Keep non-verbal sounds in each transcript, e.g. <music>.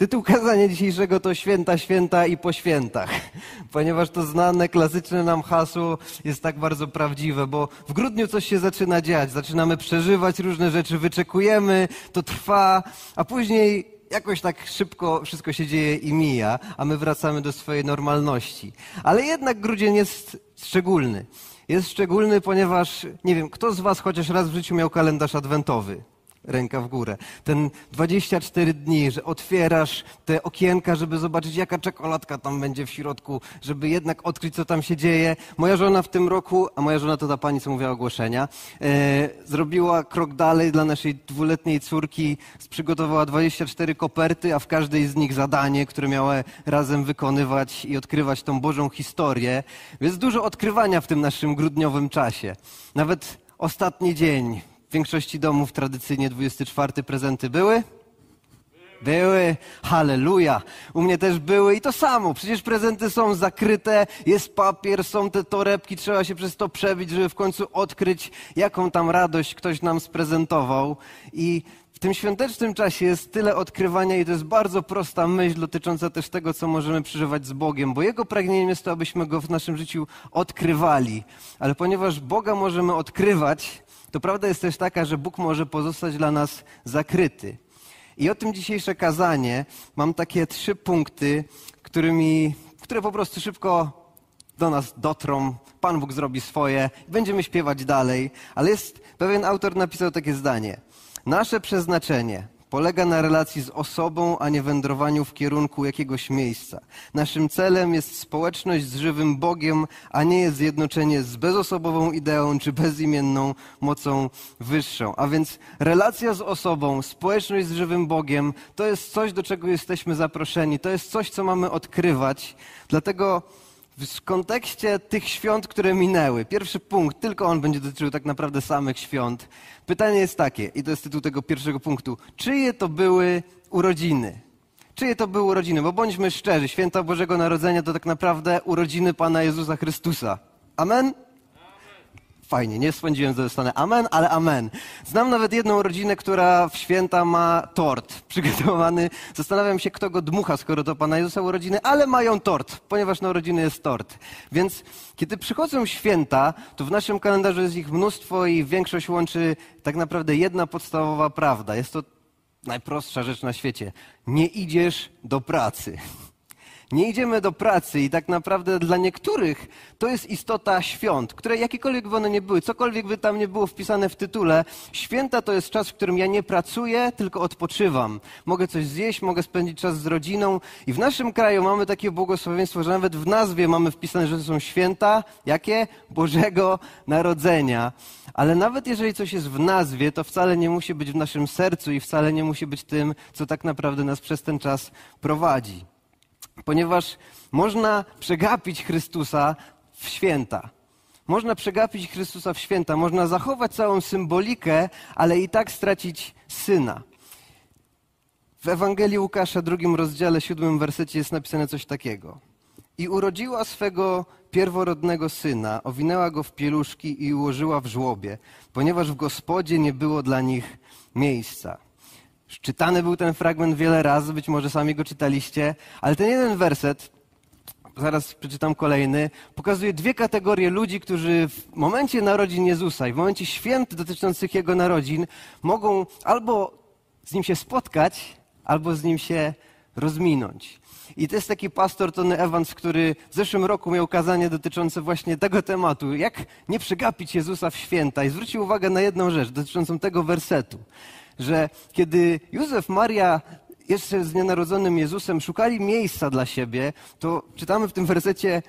Tytuł kazania dzisiejszego to Święta, Święta i po świętach, ponieważ to znane, klasyczne nam hasło jest tak bardzo prawdziwe, bo w grudniu coś się zaczyna dziać, zaczynamy przeżywać różne rzeczy, wyczekujemy, to trwa, a później jakoś tak szybko wszystko się dzieje i mija, a my wracamy do swojej normalności. Ale jednak grudzień jest szczególny. Jest szczególny, ponieważ, nie wiem, kto z Was chociaż raz w życiu miał kalendarz adwentowy? Ręka w górę. Ten 24 dni, że otwierasz te okienka, żeby zobaczyć, jaka czekoladka tam będzie w środku, żeby jednak odkryć, co tam się dzieje. Moja żona w tym roku, a moja żona to ta pani, co mówiła ogłoszenia, e, zrobiła krok dalej dla naszej dwuletniej córki, przygotowała 24 koperty, a w każdej z nich zadanie, które miały razem wykonywać i odkrywać tą Bożą historię. Jest dużo odkrywania w tym naszym grudniowym czasie. Nawet ostatni dzień, w większości domów tradycyjnie 24 prezenty były? Były, halleluja. U mnie też były i to samo. Przecież prezenty są zakryte, jest papier, są te torebki, trzeba się przez to przebić, żeby w końcu odkryć, jaką tam radość ktoś nam sprezentował. I w tym świątecznym czasie jest tyle odkrywania i to jest bardzo prosta myśl dotycząca też tego, co możemy przeżywać z Bogiem, bo Jego pragnieniem jest to, abyśmy Go w naszym życiu odkrywali. Ale ponieważ Boga możemy odkrywać, to prawda jest też taka, że Bóg może pozostać dla nas zakryty. I o tym dzisiejsze kazanie mam takie trzy punkty, którymi, które po prostu szybko do nas dotrą. Pan Bóg zrobi swoje, będziemy śpiewać dalej, ale jest pewien autor napisał takie zdanie. Nasze przeznaczenie polega na relacji z osobą, a nie wędrowaniu w kierunku jakiegoś miejsca. Naszym celem jest społeczność z żywym Bogiem, a nie jest zjednoczenie z bezosobową ideą czy bezimienną mocą wyższą. A więc relacja z osobą, społeczność z żywym Bogiem to jest coś, do czego jesteśmy zaproszeni. To jest coś, co mamy odkrywać. Dlatego w kontekście tych świąt, które minęły, pierwszy punkt, tylko on będzie dotyczył tak naprawdę samych świąt. Pytanie jest takie, i to jest tytuł tego pierwszego punktu. Czyje to były urodziny? Czyje to były urodziny? Bo bądźmy szczerzy, święta Bożego Narodzenia to tak naprawdę urodziny Pana Jezusa Chrystusa. Amen? Fajnie, nie spędziłem zostanę amen, ale amen. Znam nawet jedną rodzinę, która w święta ma tort <laughs> przygotowany. Zastanawiam się, kto go dmucha, skoro to Pana Jezusa urodziny, ale mają tort, ponieważ na urodziny jest tort. Więc kiedy przychodzą święta, to w naszym kalendarzu jest ich mnóstwo i większość łączy tak naprawdę jedna podstawowa prawda. Jest to najprostsza rzecz na świecie. Nie idziesz do pracy. Nie idziemy do pracy i tak naprawdę dla niektórych to jest istota świąt, które jakiekolwiek by one nie były, cokolwiek by tam nie było wpisane w tytule, święta to jest czas, w którym ja nie pracuję, tylko odpoczywam. Mogę coś zjeść, mogę spędzić czas z rodziną i w naszym kraju mamy takie błogosławieństwo, że nawet w nazwie mamy wpisane, że to są święta, jakie? Bożego Narodzenia. Ale nawet jeżeli coś jest w nazwie, to wcale nie musi być w naszym sercu i wcale nie musi być tym, co tak naprawdę nas przez ten czas prowadzi ponieważ można przegapić Chrystusa w święta. Można przegapić Chrystusa w święta, można zachować całą symbolikę, ale i tak stracić syna. W Ewangelii Łukasza, drugim rozdziale, siódmym wersecie jest napisane coś takiego. I urodziła swego pierworodnego syna, owinęła go w pieluszki i ułożyła w żłobie, ponieważ w gospodzie nie było dla nich miejsca. Czytany był ten fragment wiele razy, być może sami go czytaliście, ale ten jeden werset, zaraz przeczytam kolejny, pokazuje dwie kategorie ludzi, którzy w momencie narodzin Jezusa i w momencie święt dotyczących Jego narodzin mogą albo z Nim się spotkać, albo z Nim się rozminąć. I to jest taki pastor Tony Evans, który w zeszłym roku miał kazanie dotyczące właśnie tego tematu. Jak nie przegapić Jezusa w święta. I zwrócił uwagę na jedną rzecz dotyczącą tego wersetu że kiedy Józef, Maria jeszcze z nienarodzonym Jezusem szukali miejsca dla siebie, to czytamy w tym wersecie,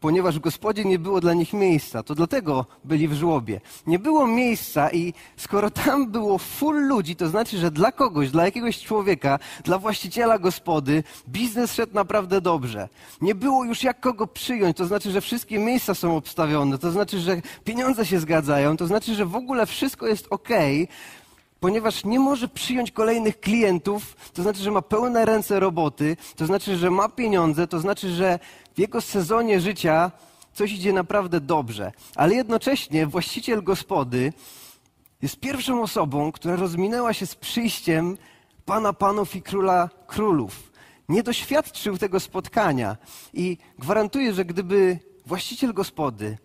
ponieważ w gospodzie nie było dla nich miejsca, to dlatego byli w żłobie. Nie było miejsca i skoro tam było full ludzi, to znaczy, że dla kogoś, dla jakiegoś człowieka, dla właściciela gospody, biznes szedł naprawdę dobrze. Nie było już jak kogo przyjąć, to znaczy, że wszystkie miejsca są obstawione, to znaczy, że pieniądze się zgadzają, to znaczy, że w ogóle wszystko jest ok ponieważ nie może przyjąć kolejnych klientów, to znaczy, że ma pełne ręce roboty, to znaczy, że ma pieniądze, to znaczy, że w jego sezonie życia coś idzie naprawdę dobrze. Ale jednocześnie właściciel gospody jest pierwszą osobą, która rozminęła się z przyjściem Pana Panów i Króla Królów. nie doświadczył tego spotkania. I gwarantuję, że gdyby właściciel gospody,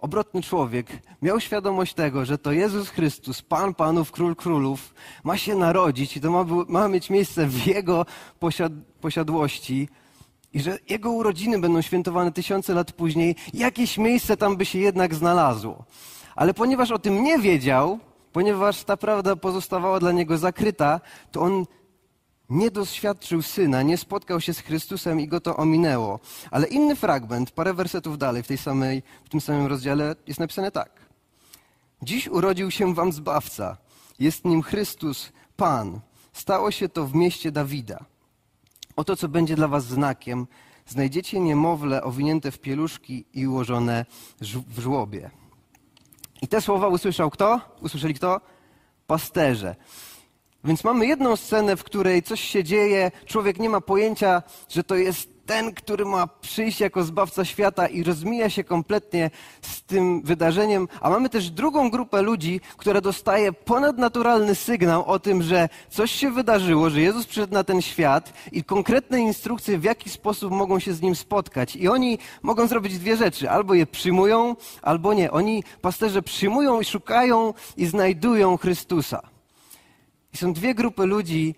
obrotny człowiek, miał świadomość tego, że to Jezus Chrystus, Pan Panów, Król Królów, ma się narodzić i to ma, ma mieć miejsce w Jego posiad posiadłości, i że jego urodziny będą świętowane tysiące lat później, jakieś miejsce tam by się jednak znalazło. Ale ponieważ o tym nie wiedział, ponieważ ta prawda pozostawała dla niego zakryta, to on nie doświadczył syna, nie spotkał się z Chrystusem i go to ominęło. Ale inny fragment, parę wersetów dalej w, tej samej, w tym samym rozdziale jest napisane tak. Dziś urodził się wam Zbawca, jest nim Chrystus, Pan. Stało się to w mieście Dawida. Oto, co będzie dla was znakiem. Znajdziecie niemowlę owinięte w pieluszki i ułożone w żłobie. I te słowa usłyszał kto? Usłyszeli kto? Pasterze. Więc mamy jedną scenę, w której coś się dzieje, człowiek nie ma pojęcia, że to jest ten, który ma przyjść jako zbawca świata i rozmija się kompletnie z tym wydarzeniem. A mamy też drugą grupę ludzi, która dostaje ponadnaturalny sygnał o tym, że coś się wydarzyło, że Jezus przyszedł na ten świat i konkretne instrukcje, w jaki sposób mogą się z nim spotkać. I oni mogą zrobić dwie rzeczy: albo je przyjmują, albo nie. Oni, pasterze, przyjmują i szukają i znajdują Chrystusa. I są dwie grupy ludzi,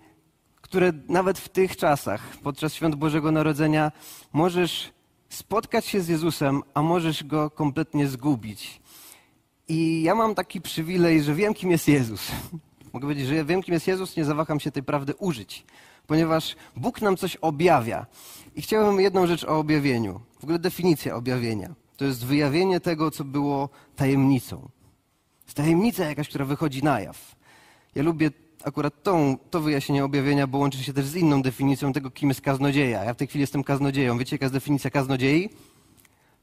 które nawet w tych czasach, podczas świąt Bożego Narodzenia, możesz spotkać się z Jezusem, a możesz go kompletnie zgubić. I ja mam taki przywilej, że wiem, kim jest Jezus. <laughs> Mogę powiedzieć, że ja wiem, kim jest Jezus, nie zawaham się tej prawdy użyć, ponieważ Bóg nam coś objawia. I chciałbym jedną rzecz o objawieniu. W ogóle definicja objawienia. To jest wyjawienie tego, co było tajemnicą. Jest tajemnica jakaś, która wychodzi na jaw. Ja lubię akurat tą, to wyjaśnienie objawienia, bo łączy się też z inną definicją tego, kim jest kaznodzieja. Ja w tej chwili jestem kaznodzieją. Wiecie, jaka jest definicja kaznodziei?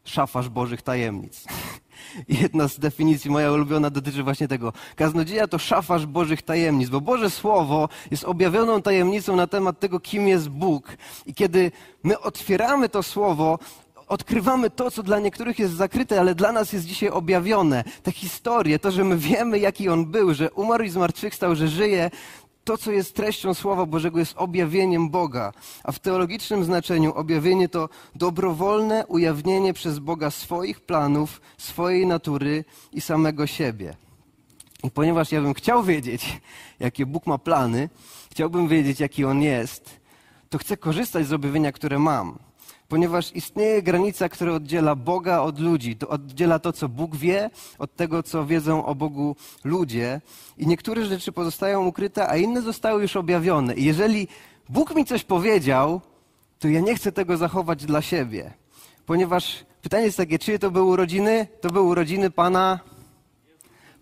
Szafarz Bożych tajemnic. <laughs> Jedna z definicji moja ulubiona dotyczy właśnie tego. Kaznodzieja to szafarz Bożych tajemnic, bo Boże Słowo jest objawioną tajemnicą na temat tego, kim jest Bóg. I kiedy my otwieramy to Słowo, odkrywamy to, co dla niektórych jest zakryte, ale dla nas jest dzisiaj objawione. Te historie, to, że my wiemy, jaki on był, że umarł i zmartwychwstał, że żyje, to, co jest treścią Słowa Bożego, jest objawieniem Boga. A w teologicznym znaczeniu objawienie to dobrowolne ujawnienie przez Boga swoich planów, swojej natury i samego siebie. I ponieważ ja bym chciał wiedzieć, jakie Bóg ma plany, chciałbym wiedzieć, jaki On jest, to chcę korzystać z objawienia, które mam ponieważ istnieje granica, która oddziela Boga od ludzi. To oddziela to, co Bóg wie, od tego, co wiedzą o Bogu ludzie. I niektóre rzeczy pozostają ukryte, a inne zostały już objawione. I jeżeli Bóg mi coś powiedział, to ja nie chcę tego zachować dla siebie. Ponieważ pytanie jest takie, czyje to były urodziny? To były urodziny Pana,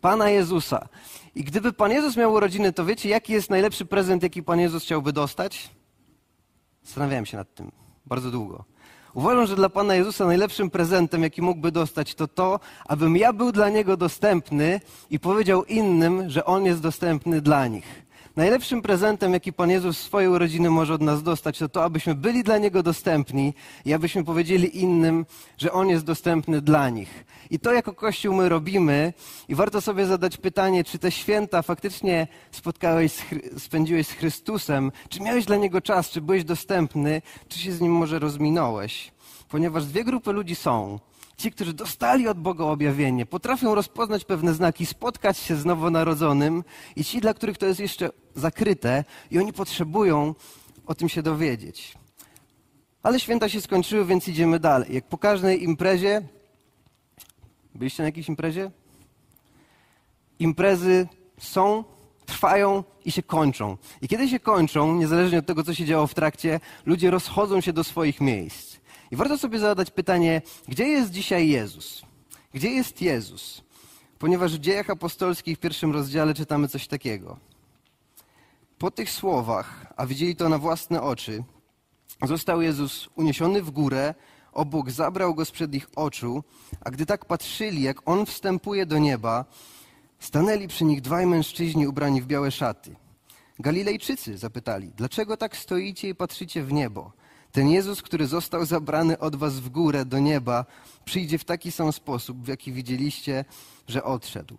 Pana Jezusa. I gdyby Pan Jezus miał urodziny, to wiecie, jaki jest najlepszy prezent, jaki Pan Jezus chciałby dostać? Zastanawiałem się nad tym bardzo długo. Uważam, że dla Pana Jezusa najlepszym prezentem, jaki mógłby dostać, to to, abym ja był dla Niego dostępny i powiedział innym, że On jest dostępny dla nich. Najlepszym prezentem, jaki Pan Jezus swojej urodziny może od nas dostać, to to, abyśmy byli dla Niego dostępni i abyśmy powiedzieli innym, że On jest dostępny dla nich. I to jako Kościół my robimy i warto sobie zadać pytanie, czy te święta faktycznie spotkałeś, spędziłeś z Chrystusem, czy miałeś dla Niego czas, czy byłeś dostępny, czy się z Nim może rozminąłeś. Ponieważ dwie grupy ludzi są. Ci, którzy dostali od Boga objawienie, potrafią rozpoznać pewne znaki, spotkać się z nowonarodzonym i ci, dla których to jest jeszcze zakryte i oni potrzebują o tym się dowiedzieć. Ale święta się skończyły, więc idziemy dalej. Jak po każdej imprezie, byliście na jakiejś imprezie? Imprezy są, trwają i się kończą. I kiedy się kończą, niezależnie od tego, co się działo w trakcie, ludzie rozchodzą się do swoich miejsc. I warto sobie zadać pytanie, gdzie jest dzisiaj Jezus? Gdzie jest Jezus? Ponieważ w dziejach apostolskich w pierwszym rozdziale czytamy coś takiego. Po tych słowach, a widzieli to na własne oczy, został Jezus uniesiony w górę, obok zabrał go sprzed ich oczu, a gdy tak patrzyli, jak on wstępuje do nieba, stanęli przy nich dwaj mężczyźni ubrani w białe szaty. Galilejczycy zapytali, dlaczego tak stoicie i patrzycie w niebo? Ten Jezus, który został zabrany od was w górę do nieba, przyjdzie w taki sam sposób, w jaki widzieliście, że odszedł.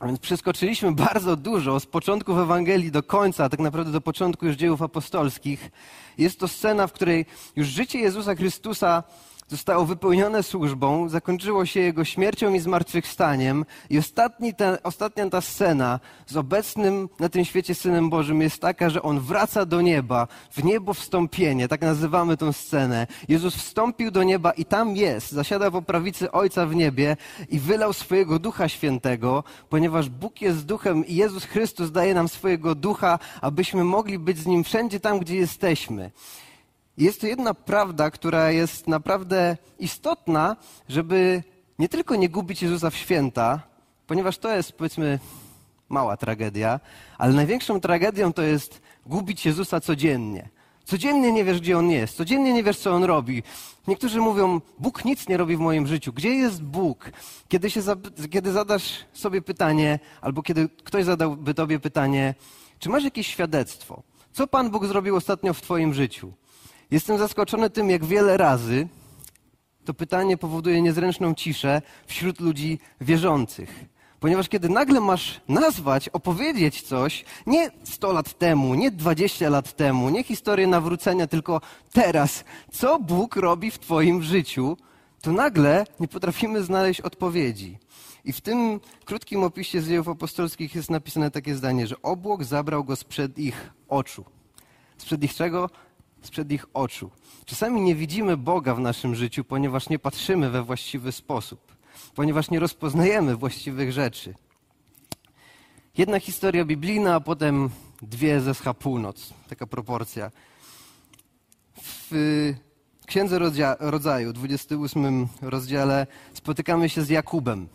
A więc przeskoczyliśmy <laughs> bardzo dużo z początków Ewangelii do końca, tak naprawdę do początku już dziejów apostolskich. Jest to scena, w której już życie Jezusa Chrystusa zostało wypełnione służbą, zakończyło się jego śmiercią i zmartwychwstaniem. I ostatni ta, ostatnia ta scena z obecnym na tym świecie Synem Bożym jest taka, że on wraca do nieba, w niebo wstąpienie, tak nazywamy tę scenę. Jezus wstąpił do nieba i tam jest, zasiada po prawicy Ojca w niebie i wylał swojego Ducha Świętego, ponieważ Bóg jest Duchem i Jezus Chrystus daje nam swojego Ducha, abyśmy mogli być z Nim wszędzie tam, gdzie jesteśmy. Jest to jedna prawda, która jest naprawdę istotna, żeby nie tylko nie gubić Jezusa w święta, ponieważ to jest, powiedzmy, mała tragedia, ale największą tragedią to jest gubić Jezusa codziennie. Codziennie nie wiesz, gdzie On jest, codziennie nie wiesz, co On robi. Niektórzy mówią, Bóg nic nie robi w moim życiu. Gdzie jest Bóg? Kiedy, się, kiedy zadasz sobie pytanie, albo kiedy ktoś zadałby tobie pytanie, czy masz jakieś świadectwo? Co Pan Bóg zrobił ostatnio w twoim życiu? Jestem zaskoczony tym, jak wiele razy to pytanie powoduje niezręczną ciszę wśród ludzi wierzących. Ponieważ kiedy nagle masz nazwać, opowiedzieć coś, nie 100 lat temu, nie 20 lat temu, nie historię nawrócenia, tylko teraz, co Bóg robi w Twoim życiu, to nagle nie potrafimy znaleźć odpowiedzi. I w tym krótkim opisie z dziejów apostolskich jest napisane takie zdanie, że obłok zabrał go sprzed ich oczu. Sprzed ich czego? Sprzed ich oczu. Czasami nie widzimy Boga w naszym życiu, ponieważ nie patrzymy we właściwy sposób, ponieważ nie rozpoznajemy właściwych rzeczy. Jedna historia biblijna, a potem dwie ze scha północ. Taka proporcja. W Księdze Rodzaju, 28 rozdziale, spotykamy się z Jakubem.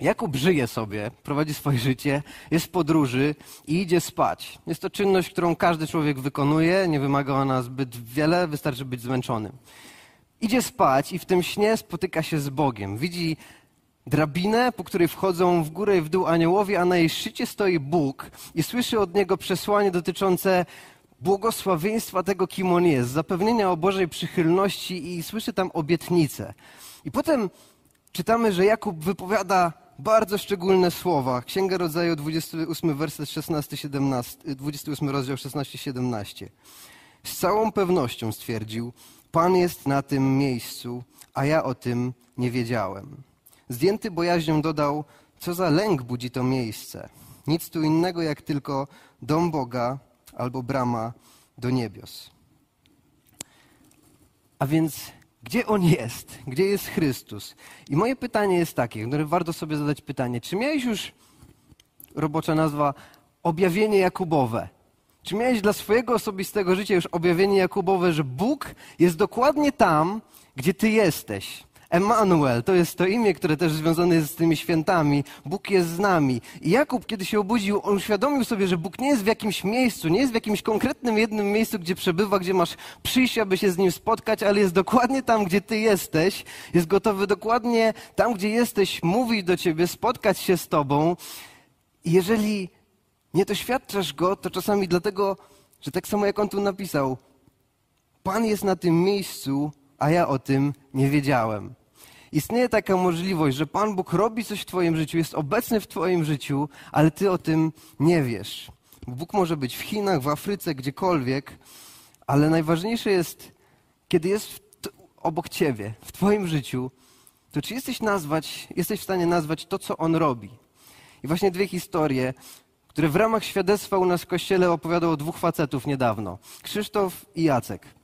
Jakub żyje sobie, prowadzi swoje życie, jest w podróży i idzie spać. Jest to czynność, którą każdy człowiek wykonuje, nie wymaga ona zbyt wiele, wystarczy być zmęczonym. Idzie spać i w tym śnie spotyka się z Bogiem. Widzi drabinę, po której wchodzą w górę i w dół aniołowie, a na jej szczycie stoi Bóg i słyszy od niego przesłanie dotyczące błogosławieństwa tego, kim on jest, zapewnienia o Bożej przychylności i słyszy tam obietnicę. I potem czytamy, że Jakub wypowiada bardzo szczególne słowa. Księga Rodzaju 28 werset 16, 17, 28 rozdział 16-17. Z całą pewnością stwierdził, Pan jest na tym miejscu, a ja o tym nie wiedziałem. Zdjęty bojaźnią dodał, co za lęk budzi to miejsce. Nic tu innego jak tylko dom Boga albo brama do niebios. A więc gdzie On jest? Gdzie jest Chrystus? I moje pytanie jest takie, które warto sobie zadać pytanie. Czy miałeś już, robocza nazwa, objawienie Jakubowe? Czy miałeś dla swojego osobistego życia już objawienie Jakubowe, że Bóg jest dokładnie tam, gdzie Ty jesteś? Emanuel to jest to imię, które też związane jest z tymi świętami. Bóg jest z nami. I Jakub, kiedy się obudził, on uświadomił sobie, że Bóg nie jest w jakimś miejscu, nie jest w jakimś konkretnym jednym miejscu, gdzie przebywa, gdzie masz przyjść, aby się z nim spotkać, ale jest dokładnie tam, gdzie ty jesteś. Jest gotowy dokładnie tam, gdzie jesteś, mówić do ciebie, spotkać się z tobą. I jeżeli nie doświadczasz go, to czasami dlatego, że tak samo jak on tu napisał, Pan jest na tym miejscu, a ja o tym nie wiedziałem. Istnieje taka możliwość, że Pan Bóg robi coś w Twoim życiu, jest obecny w Twoim życiu, ale Ty o tym nie wiesz. Bóg może być w Chinach, w Afryce, gdziekolwiek, ale najważniejsze jest, kiedy jest obok Ciebie, w Twoim życiu, to czy jesteś, nazwać, jesteś w stanie nazwać to, co On robi. I właśnie dwie historie, które w ramach świadectwa u nas w kościele opowiadał o dwóch facetów niedawno. Krzysztof i Jacek.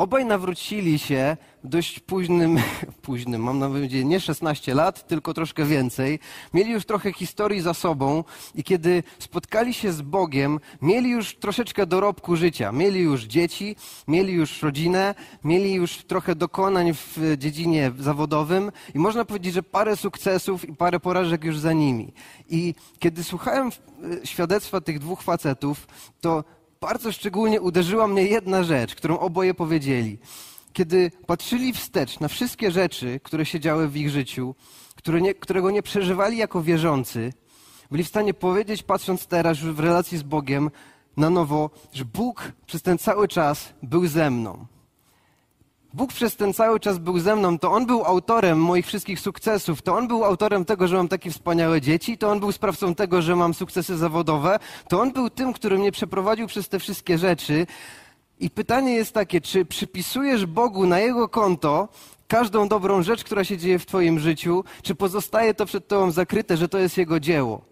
Obaj nawrócili się w dość późnym, <laughs> późnym, mam na myśli nie 16 lat, tylko troszkę więcej. Mieli już trochę historii za sobą i kiedy spotkali się z Bogiem, mieli już troszeczkę dorobku życia. Mieli już dzieci, mieli już rodzinę, mieli już trochę dokonań w dziedzinie zawodowym i można powiedzieć, że parę sukcesów i parę porażek już za nimi. I kiedy słuchałem świadectwa tych dwóch facetów, to bardzo szczególnie uderzyła mnie jedna rzecz, którą oboje powiedzieli. Kiedy patrzyli wstecz na wszystkie rzeczy, które się działy w ich życiu, nie, którego nie przeżywali jako wierzący, byli w stanie powiedzieć, patrząc teraz w relacji z Bogiem, na nowo, że Bóg przez ten cały czas był ze mną. Bóg przez ten cały czas był ze mną, to On był autorem moich wszystkich sukcesów, to On był autorem tego, że mam takie wspaniałe dzieci, to On był sprawcą tego, że mam sukcesy zawodowe, to On był tym, który mnie przeprowadził przez te wszystkie rzeczy. I pytanie jest takie, czy przypisujesz Bogu na Jego konto każdą dobrą rzecz, która się dzieje w Twoim życiu, czy pozostaje to przed Tobą zakryte, że to jest Jego dzieło?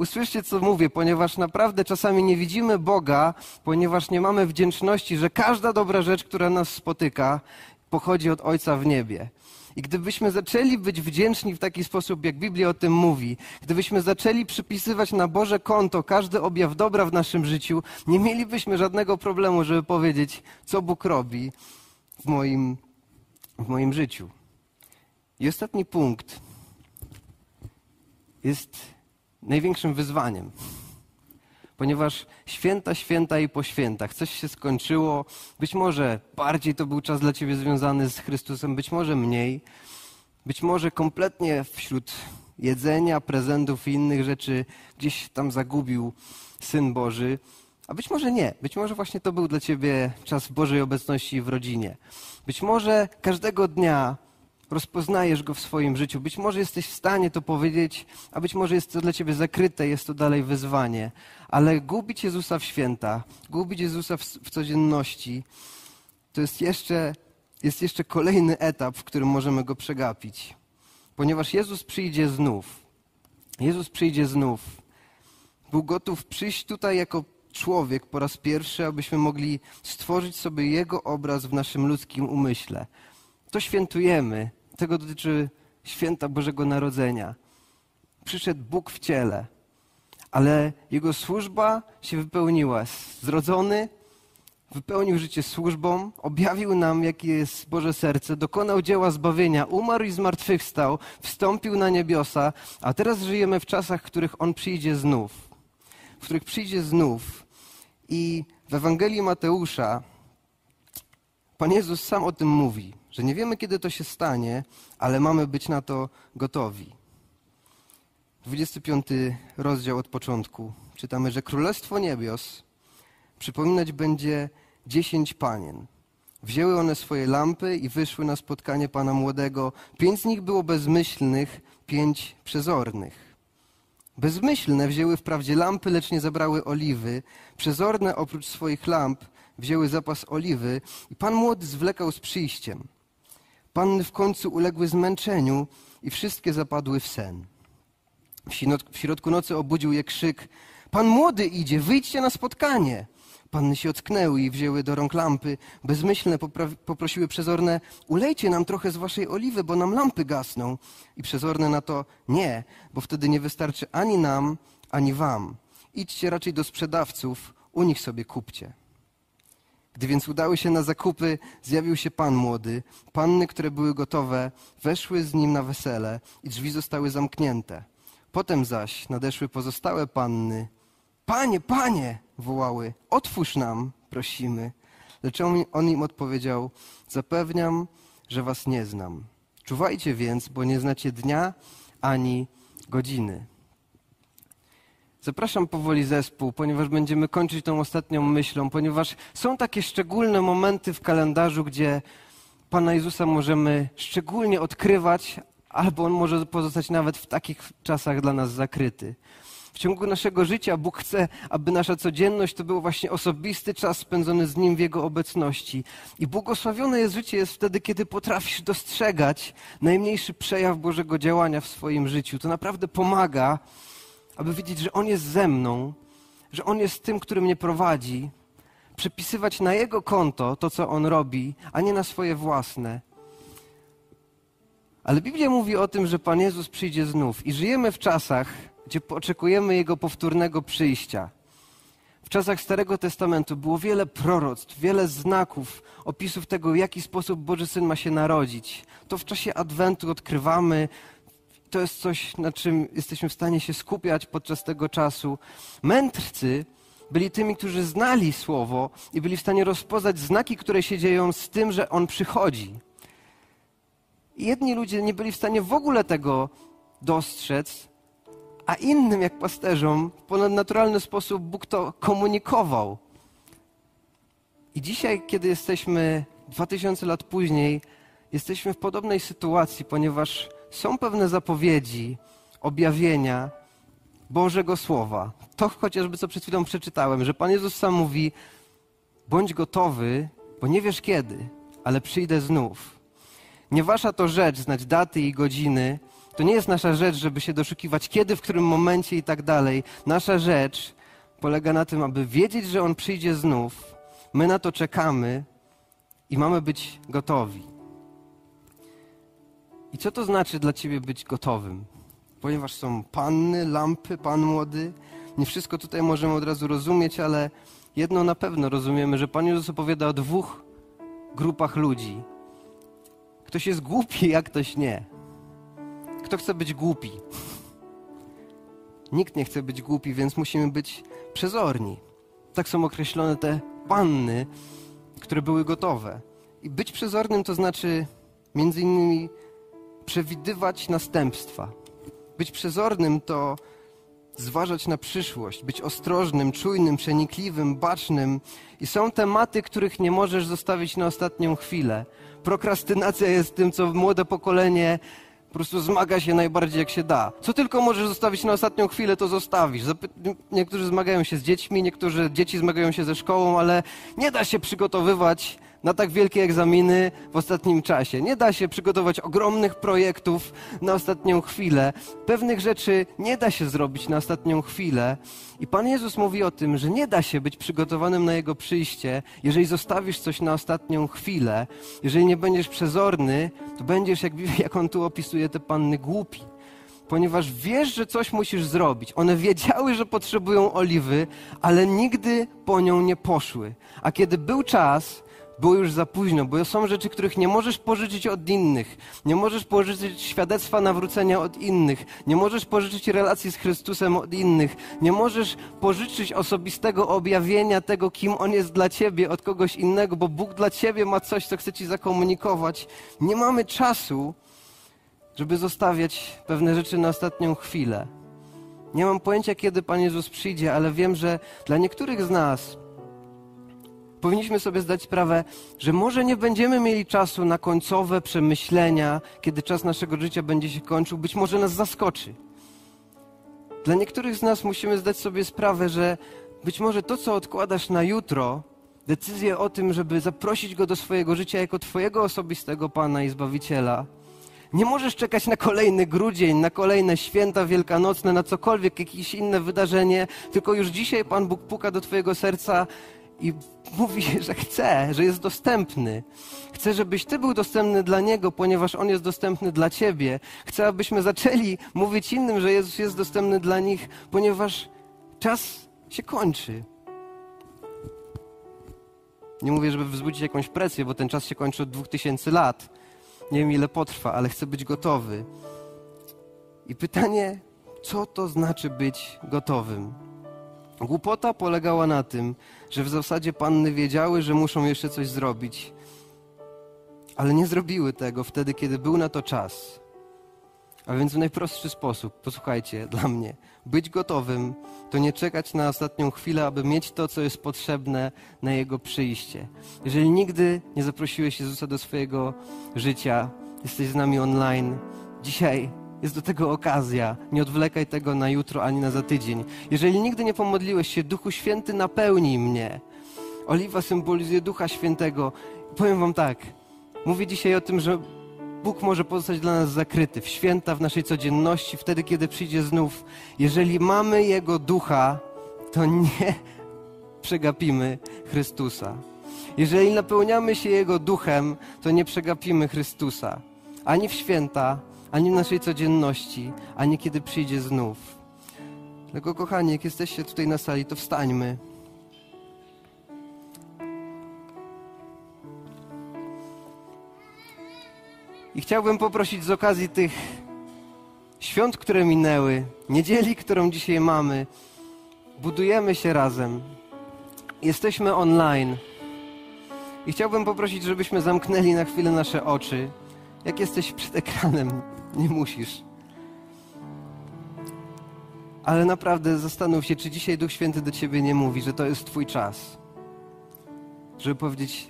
Usłyszcie, co mówię, ponieważ naprawdę czasami nie widzimy Boga, ponieważ nie mamy wdzięczności, że każda dobra rzecz, która nas spotyka, pochodzi od Ojca w niebie. I gdybyśmy zaczęli być wdzięczni w taki sposób, jak Biblia o tym mówi, gdybyśmy zaczęli przypisywać na Boże konto każdy objaw dobra w naszym życiu, nie mielibyśmy żadnego problemu, żeby powiedzieć, co Bóg robi w moim, w moim życiu. I ostatni punkt jest największym wyzwaniem. Ponieważ święta, święta i po świętach coś się skończyło. Być może bardziej to był czas dla ciebie związany z Chrystusem, być może mniej. Być może kompletnie wśród jedzenia, prezentów i innych rzeczy gdzieś tam zagubił Syn Boży. A być może nie. Być może właśnie to był dla ciebie czas Bożej obecności w rodzinie. Być może każdego dnia rozpoznajesz go w swoim życiu. Być może jesteś w stanie to powiedzieć, a być może jest to dla ciebie zakryte, jest to dalej wyzwanie. Ale gubić Jezusa w święta, gubić Jezusa w, w codzienności, to jest jeszcze, jest jeszcze kolejny etap, w którym możemy go przegapić. Ponieważ Jezus przyjdzie znów. Jezus przyjdzie znów. Był gotów przyjść tutaj jako człowiek po raz pierwszy, abyśmy mogli stworzyć sobie Jego obraz w naszym ludzkim umyśle. To świętujemy, tego dotyczy święta Bożego Narodzenia. Przyszedł Bóg w ciele, ale jego służba się wypełniła. Zrodzony, wypełnił życie służbą, objawił nam, jakie jest Boże serce, dokonał dzieła zbawienia, umarł i zmartwychwstał, wstąpił na niebiosa, a teraz żyjemy w czasach, w których On przyjdzie znów. W których przyjdzie znów. I w Ewangelii Mateusza Pan Jezus sam o tym mówi że nie wiemy, kiedy to się stanie, ale mamy być na to gotowi. 25 rozdział od początku. Czytamy, że Królestwo Niebios przypominać będzie dziesięć panien. Wzięły one swoje lampy i wyszły na spotkanie Pana Młodego. Pięć z nich było bezmyślnych, pięć przezornych. Bezmyślne wzięły wprawdzie lampy, lecz nie zabrały oliwy. Przezorne oprócz swoich lamp wzięły zapas oliwy i Pan Młody zwlekał z przyjściem. Panny w końcu uległy zmęczeniu i wszystkie zapadły w sen. W środku nocy obudził je krzyk: Pan młody idzie, wyjdźcie na spotkanie. Panny się ocknęły i wzięły do rąk lampy. Bezmyślne poprosiły przezorne: Ulejcie nam trochę z waszej oliwy, bo nam lampy gasną. I przezorne na to: Nie, bo wtedy nie wystarczy ani nam, ani wam. Idźcie raczej do sprzedawców, u nich sobie kupcie. Gdy więc udały się na zakupy, zjawił się pan młody. Panny, które były gotowe, weszły z nim na wesele i drzwi zostały zamknięte. Potem zaś nadeszły pozostałe panny. Panie, panie! wołały. Otwórz nam, prosimy. Lecz on im odpowiedział: Zapewniam, że was nie znam. Czuwajcie więc, bo nie znacie dnia ani godziny. Zapraszam powoli zespół, ponieważ będziemy kończyć tą ostatnią myślą, ponieważ są takie szczególne momenty w kalendarzu, gdzie Pana Jezusa możemy szczególnie odkrywać, albo On może pozostać nawet w takich czasach dla nas zakryty. W ciągu naszego życia Bóg chce, aby nasza codzienność to był właśnie osobisty czas spędzony z Nim w Jego obecności. I błogosławione jest życie jest wtedy, kiedy potrafisz dostrzegać najmniejszy przejaw Bożego działania w swoim życiu. To naprawdę pomaga aby wiedzieć, że On jest ze mną, że On jest tym, który mnie prowadzi, przypisywać na Jego konto to, co On robi, a nie na swoje własne. Ale Biblia mówi o tym, że Pan Jezus przyjdzie znów i żyjemy w czasach, gdzie oczekujemy Jego powtórnego przyjścia. W czasach Starego Testamentu było wiele proroctw, wiele znaków, opisów tego, w jaki sposób Boży Syn ma się narodzić. To w czasie Adwentu odkrywamy to jest coś, na czym jesteśmy w stanie się skupiać podczas tego czasu. Mędrcy byli tymi, którzy znali Słowo i byli w stanie rozpoznać znaki, które się dzieją z tym, że On przychodzi. Jedni ludzie nie byli w stanie w ogóle tego dostrzec, a innym, jak pasterzom, w ponadnaturalny sposób Bóg to komunikował. I dzisiaj, kiedy jesteśmy dwa tysiące lat później jesteśmy w podobnej sytuacji, ponieważ są pewne zapowiedzi, objawienia Bożego Słowa. To chociażby co przed chwilą przeczytałem, że Pan Jezus sam mówi: bądź gotowy, bo nie wiesz kiedy, ale przyjdę znów. Nie wasza to rzecz znać daty i godziny. To nie jest nasza rzecz, żeby się doszukiwać kiedy, w którym momencie i tak dalej. Nasza rzecz polega na tym, aby wiedzieć, że On przyjdzie znów. My na to czekamy i mamy być gotowi. I co to znaczy dla ciebie być gotowym? Ponieważ są panny, lampy, pan młody. Nie wszystko tutaj możemy od razu rozumieć, ale jedno na pewno rozumiemy, że Pan Jezus opowiada o dwóch grupach ludzi. Ktoś jest głupi, a ktoś nie. Kto chce być głupi? Nikt nie chce być głupi, więc musimy być przezorni. Tak są określone te panny, które były gotowe. I być przezornym to znaczy między innymi przewidywać następstwa. Być przezornym to zważać na przyszłość, być ostrożnym, czujnym, przenikliwym, bacznym. I są tematy, których nie możesz zostawić na ostatnią chwilę. Prokrastynacja jest tym, co młode pokolenie po prostu zmaga się najbardziej jak się da. Co tylko możesz zostawić na ostatnią chwilę, to zostawisz. Niektórzy zmagają się z dziećmi, niektórzy dzieci zmagają się ze szkołą, ale nie da się przygotowywać na tak wielkie egzaminy w ostatnim czasie. Nie da się przygotować ogromnych projektów na ostatnią chwilę. Pewnych rzeczy nie da się zrobić na ostatnią chwilę. I Pan Jezus mówi o tym, że nie da się być przygotowanym na Jego przyjście, jeżeli zostawisz coś na ostatnią chwilę. Jeżeli nie będziesz przezorny, to będziesz, jak, jak On tu opisuje te panny, głupi ponieważ wiesz, że coś musisz zrobić. One wiedziały, że potrzebują oliwy, ale nigdy po nią nie poszły. A kiedy był czas, było już za późno, bo są rzeczy, których nie możesz pożyczyć od innych. Nie możesz pożyczyć świadectwa nawrócenia od innych. Nie możesz pożyczyć relacji z Chrystusem od innych. Nie możesz pożyczyć osobistego objawienia tego, kim On jest dla ciebie od kogoś innego, bo Bóg dla ciebie ma coś, co chce ci zakomunikować. Nie mamy czasu, żeby zostawiać pewne rzeczy na ostatnią chwilę. Nie mam pojęcia, kiedy Pan Jezus przyjdzie, ale wiem, że dla niektórych z nas powinniśmy sobie zdać sprawę, że może nie będziemy mieli czasu na końcowe przemyślenia, kiedy czas naszego życia będzie się kończył, być może nas zaskoczy. Dla niektórych z nas musimy zdać sobie sprawę, że być może to, co odkładasz na jutro, decyzję o tym, żeby zaprosić go do swojego życia jako Twojego osobistego Pana i Zbawiciela, nie możesz czekać na kolejny grudzień, na kolejne święta wielkanocne, na cokolwiek, jakieś inne wydarzenie, tylko już dzisiaj Pan Bóg puka do Twojego serca i mówi, <laughs> że chce, że jest dostępny. Chce, żebyś Ty był dostępny dla Niego, ponieważ On jest dostępny dla Ciebie. Chce, abyśmy zaczęli mówić innym, że Jezus jest dostępny dla nich, ponieważ czas się kończy. Nie mówię, żeby wzbudzić jakąś presję, bo ten czas się kończy od dwóch tysięcy lat. Nie wiem, ile potrwa, ale chcę być gotowy. I pytanie, co to znaczy być gotowym? Głupota polegała na tym, że w zasadzie panny wiedziały, że muszą jeszcze coś zrobić, ale nie zrobiły tego wtedy, kiedy był na to czas. A więc w najprostszy sposób, posłuchajcie, dla mnie, być gotowym to nie czekać na ostatnią chwilę, aby mieć to, co jest potrzebne na Jego przyjście. Jeżeli nigdy nie zaprosiłeś Jezusa do swojego życia, jesteś z nami online, dzisiaj jest do tego okazja. Nie odwlekaj tego na jutro ani na za tydzień. Jeżeli nigdy nie pomodliłeś się, Duchu Święty, napełnij mnie. Oliwa symbolizuje Ducha Świętego. Powiem Wam tak. Mówię dzisiaj o tym, że Bóg może pozostać dla nas zakryty w święta, w naszej codzienności, wtedy, kiedy przyjdzie znów. Jeżeli mamy Jego Ducha, to nie <laughs> przegapimy Chrystusa. Jeżeli napełniamy się Jego Duchem, to nie przegapimy Chrystusa. Ani w święta, ani w naszej codzienności, ani kiedy przyjdzie znów. Dlatego, kochani, jak jesteście tutaj na sali, to wstańmy. I chciałbym poprosić z okazji tych świąt, które minęły, niedzieli, którą dzisiaj mamy, budujemy się razem. Jesteśmy online. I chciałbym poprosić, żebyśmy zamknęli na chwilę nasze oczy. Jak jesteś przed ekranem, nie musisz. Ale naprawdę zastanów się, czy dzisiaj Duch Święty do ciebie nie mówi, że to jest Twój czas. Żeby powiedzieć: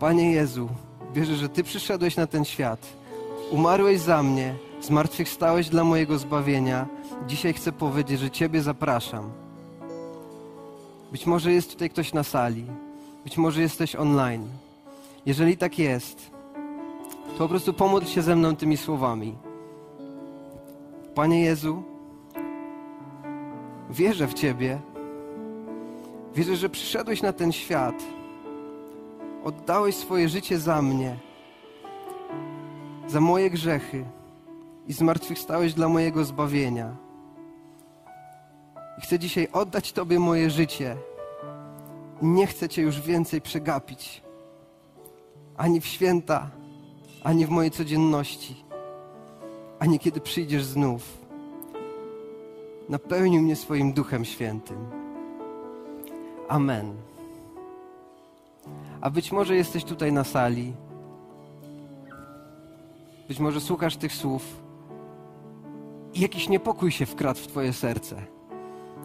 Panie Jezu, wierzę, że Ty przyszedłeś na ten świat, umarłeś za mnie, zmartwychwstałeś dla mojego zbawienia. Dzisiaj chcę powiedzieć, że Ciebie zapraszam. Być może jest tutaj ktoś na sali, być może jesteś online. Jeżeli tak jest, to po prostu pomódl się ze mną tymi słowami. Panie Jezu, wierzę w Ciebie. Wierzę, że przyszedłeś na ten świat. Oddałeś swoje życie za mnie, za moje grzechy i zmartwychwstałeś dla mojego zbawienia. I chcę dzisiaj oddać Tobie moje życie. Nie chcę Cię już więcej przegapić. Ani w święta, ani w mojej codzienności, ani kiedy przyjdziesz znów. Napełnij mnie swoim Duchem Świętym. Amen. A być może jesteś tutaj na sali. Być może słuchasz tych słów i jakiś niepokój się wkradł w Twoje serce.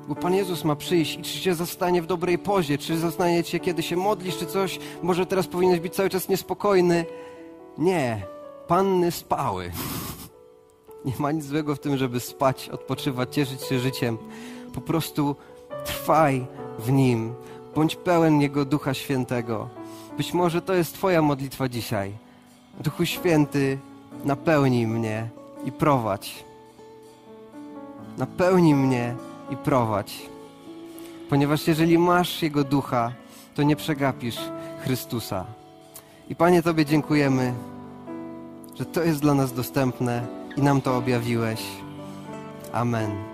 Bo Pan Jezus ma przyjść i czy Cię zastanie w dobrej pozie, czy zastanie Cię, kiedy się modlisz, czy coś. Może teraz powinieneś być cały czas niespokojny. Nie, panny spały. Nie ma nic złego w tym, żeby spać, odpoczywać, cieszyć się życiem. Po prostu trwaj w Nim. Bądź pełen Jego Ducha Świętego. Być może to jest Twoja modlitwa dzisiaj. Duchu Święty, napełnij mnie i prowadź. Napełnij mnie i prowadź. Ponieważ jeżeli masz Jego Ducha, to nie przegapisz Chrystusa. I Panie, Tobie dziękujemy, że to jest dla nas dostępne i nam to objawiłeś. Amen.